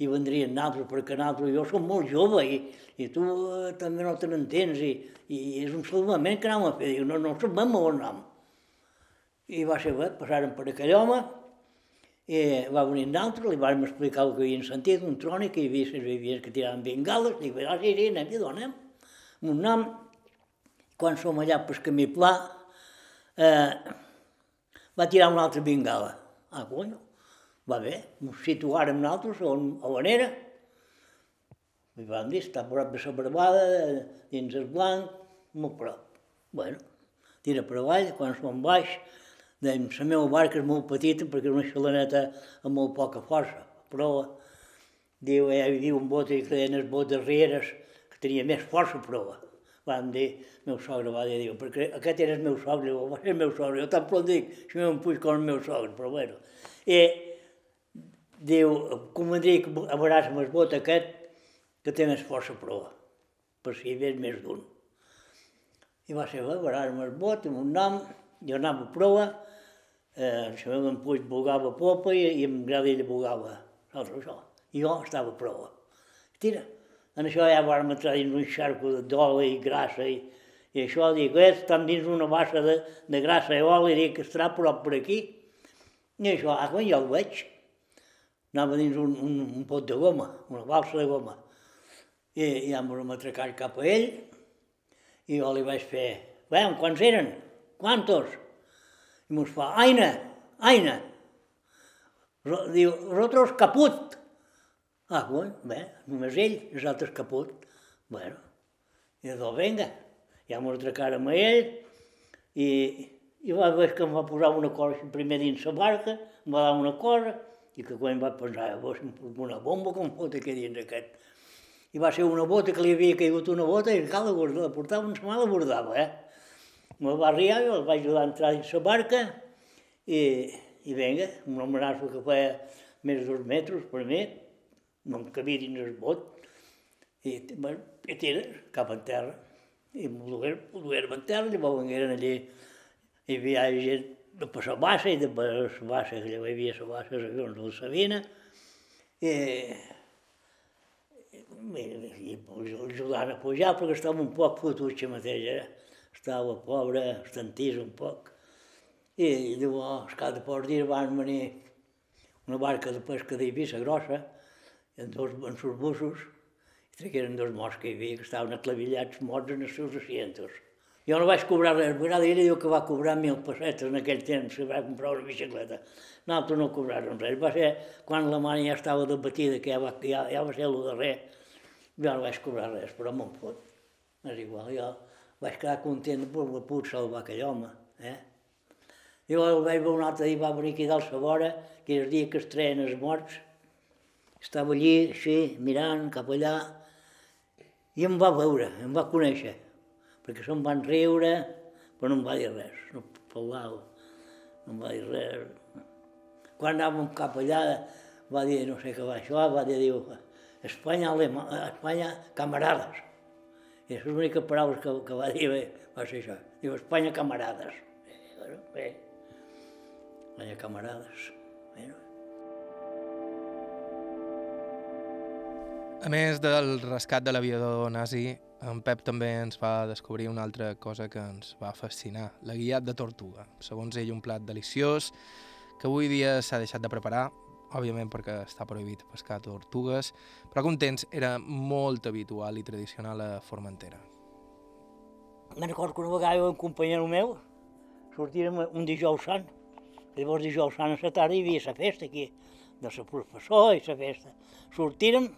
i vendrien naltros, perquè naltros, jo som molt jove i, i tu eh, també no te n'entens i, i és un salvament que anàvem a fer, diu, no, no sabem on anem. I va ser bé, passaren per aquell home I va venir un altre, li vam explicar el que havien sentit, un trònic, que hi havia les vivies que tiraven bengales, dic, ah, sí, sí, anem i donem. Un nom, quan som allà pel camí pla, eh, va tirar una altra bengala. Ah, coño, va bé, ens situàrem nosaltres on, on era. I vam dir, està a prop de la barbada, dins el blanc, molt prop. Bueno, tira per avall, quan som baix, dèiem, la meva barca és molt petita perquè és una xalaneta amb molt poca força, però diu, hi havia un bot que deien els bots darreres que tenia més força prova. Vam dir, meu sogre va dir, diu, perquè aquest era el meu sogre, diu, va ser el meu sogre, jo tant plom dic, si m'ho puig com el meu sogre, però bueno. I diu, convendria que a veuràs amb el bot aquest que té més força prova, per si hi havia més d'un. I va ser, va, veuràs amb el bot, amb un nom, jo anava a prova, eh, el meu en Puig bugava popa i, i en Gradell bugava l'altre això. I jo estava a prova. Tira, en això ja vam entrar dins un xarco d'oli i grassa i, i això, dic, eh, estan dins una bassa de, de grassa i oli, dic, estarà prop per aquí. I això, ah, quan jo el veig, anava dins un, un, un pot de goma, una balsa de goma. I ja em vam atracar cap a ell i jo li vaig fer, veiem, quants eren? Quantos? I mos fa, aina, aina. Ro, diu, rotros caput. Ah, bueno, bé, només ell, els altres caput. Bueno, i de venga, ja m'ho atracarem a ell i, i va veure que em va posar una cosa primer dins la barca, em va dar una cosa, i que quan va pensar, vos, una bomba com fot aquí dins aquest. I va ser una bota que li havia caigut una bota i cal la portava, una setmana la bordava, eh? Me va arribar, jo el vaig ajudar a entrar dins la barca i, i vinga, un homenatge que feia més de dos metres per mi, no em cabia dins el bot, i, bueno, i tira cap en terra. I m'ho dugueren en terra, llavors vengueren allí, hi havia gent de per la bassa i de per la bassa, que llavors hi havia la bassa, de la Sabina, i, i, i, i ajudant a pujar perquè estava un poc fotut mateix, eh? Estava pobre, estantís un poc. I, i diu, oh, de pocs dies van venir una barca de pesca d'Eivissa grossa, en dos en sus bussos, i tragueren dos morts que hi havia, que estaven aclavillats morts en els seus asientos. Jo no vaig cobrar res, vegades ella diu que va cobrar mil pessetes en aquell temps, que va comprar una bicicleta. Nosaltres no cobràrem res. Va ser quan la mare ja estava debatida, que ja va, ja, ja va ser el darrer, jo no vaig cobrar res, però me'n fot. És igual, jo vaig quedar content per la puc salvar aquell home. Eh? I el vaig veure un altre dia, va venir aquí dalt a vora, que és el dia que es treien els morts. Estava allí, així, mirant cap allà, i em va veure, em va conèixer, perquè se'm van riure, però no em va dir res, no parlava, no em va dir res. Quan anàvem cap allà, va dir, no sé què va això, va dir, diu, Espanya, Espanya, camarades. I les úniques paraules que, que va dir va ser això. Diu, Espanya, camarades. Bueno, bé, Espanya, camarades. A més del rescat de l'aviador nazi, en Pep també ens va descobrir una altra cosa que ens va fascinar, la guiat de tortuga. Segons ell, un plat deliciós que avui dia s'ha deixat de preparar, òbviament perquè està prohibit pescar tortugues, però que un temps era molt habitual i tradicional a Formentera. Me'n recordo que una vegada un companyero meu sortirem un dijous sant, llavors dijous sant a la tarda hi havia la festa aquí, de la professor i la festa. Sortirem,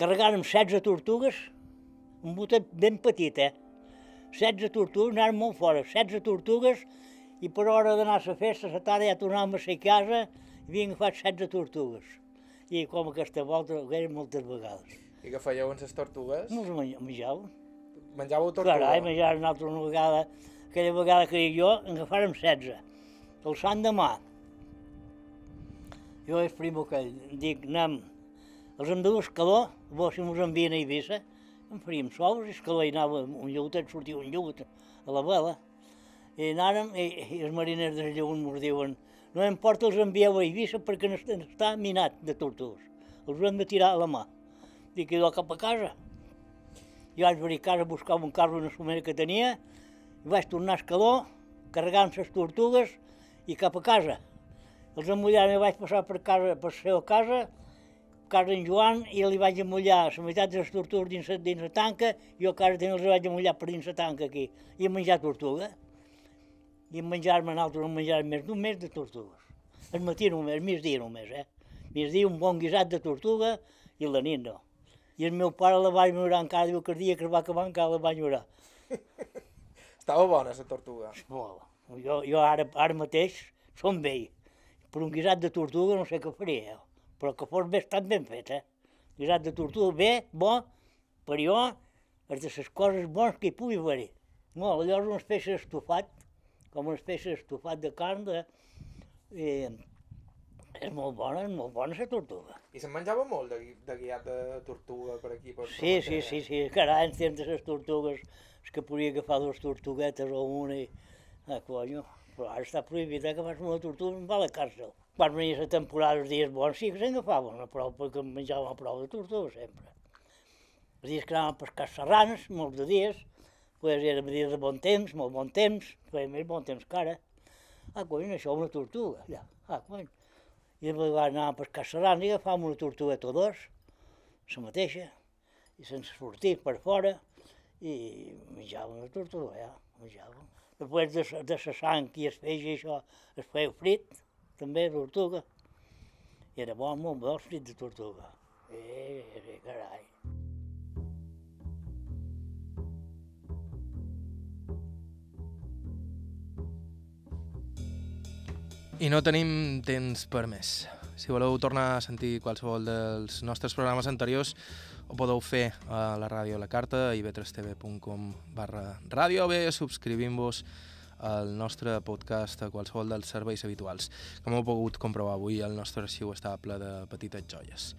carregàrem 16 tortugues, un botet ben petit, eh? 16 tortugues, anàrem molt fora, 16 tortugues, i per hora d'anar a la festa, a la tarda ja tornàvem a la casa, i havien agafat 16 tortugues. I com aquesta volta, ho eren moltes vegades. I què fèieu amb les tortugues? No les menjàvem. Menjàveu tortuga? Carai, menjàvem una altra una vegada, aquella vegada que jo, en agafàrem 16, el sant de mà. Jo és primo que dic, anem, els hem de escaló, vos si mos envien a Eivissa, en faríem sous, i escaló hi anava un lleutet, sortia un lleut a la vela, i anàrem, i, i els mariners del lleut mos diuen, no importa els envieu a Eivissa perquè està, minat de tortugues. Els hem de tirar a la mà. Dic, idò cap a casa. Jo vaig venir a casa a buscar un carro una somera que tenia, i vaig tornar a Escaló, carregant les tortugues i cap a casa. Els amullars vaig passar per, casa, per la seva casa, casa d'en Joan, i li vaig amullar la meitat de les tortugues dins, dins la tanca, i jo a casa tenia els vaig amullar per dins la tanca aquí, i a menjar tortuga. I menjar-me nosaltres, a menjar més d'un mes de tortugues. El matí només, migdia només, eh? Migdia un bon guisat de tortuga i la nit no. I el meu pare la va ignorar encara, diu que el dia que es va acabar encara la va ignorar. Estava bona, la tortuga. Molt. Jo, jo ara, ara mateix som vell. Per un guisat de tortuga no sé què faria, eh? però que fos bé, estat ben fet, eh? Guisat de tortuga bé, bo, per jo, és de les coses bones que hi pugui haver-hi. No, allò és una espècie d'estofat, com una espècie d'estofat de carn, de, i és molt bona, és molt bona la tortuga. I se'n menjava molt de, de guiat de tortuga per aquí? Per Sí, sí, sí, sí, carai, en temps de les tortugues, és que podia agafar dues tortuguetes o una i... Ah, conyo, però ara està prohibit eh, que fas una tortuga i va a la càrcel. Quan venia la temporada, els dies bons, sí que se'n agafaven una prou, perquè menjàvem una prou de tortuga sempre. Els dies que anàvem a pescar serranes, molts de dies, pues era dies de bon temps, molt bon temps, feia més bon temps que ara. Ah, cony, això una tortuga, ja, ah, cony. I a vegades anàvem a pescar serranes i agafàvem una tortugueta o dos, la mateixa, i sense sortir per fora, i menjàvem la tortuga, ja, menjàvem. Després de, de la sang i es feia això, es feia frit, també, tortuga. I era bo, molt bo el frit de tortuga. Eh, eh, carai. I no tenim temps per més. Si voleu tornar a sentir qualsevol dels nostres programes anteriors, ho podeu fer a la ràdio a la carta, ib3tv.com barra ràdio, o bé subscrivint-vos al nostre podcast a qualsevol dels serveis habituals. Com heu pogut comprovar avui, el nostre arxiu està ple de petites joies.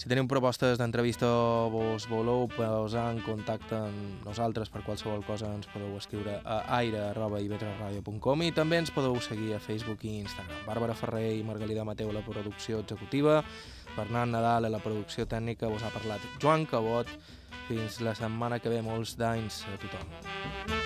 Si teniu propostes d'entrevista o vos voleu posar en contacte amb nosaltres per qualsevol cosa, ens podeu escriure a aire.ivetresradio.com i també ens podeu seguir a Facebook i Instagram. Bàrbara Ferrer i Margalida Mateu la producció executiva, Bernat Nadal a la producció tècnica, vos ha parlat Joan Cabot. Fins la setmana que ve, molts d'anys a tothom.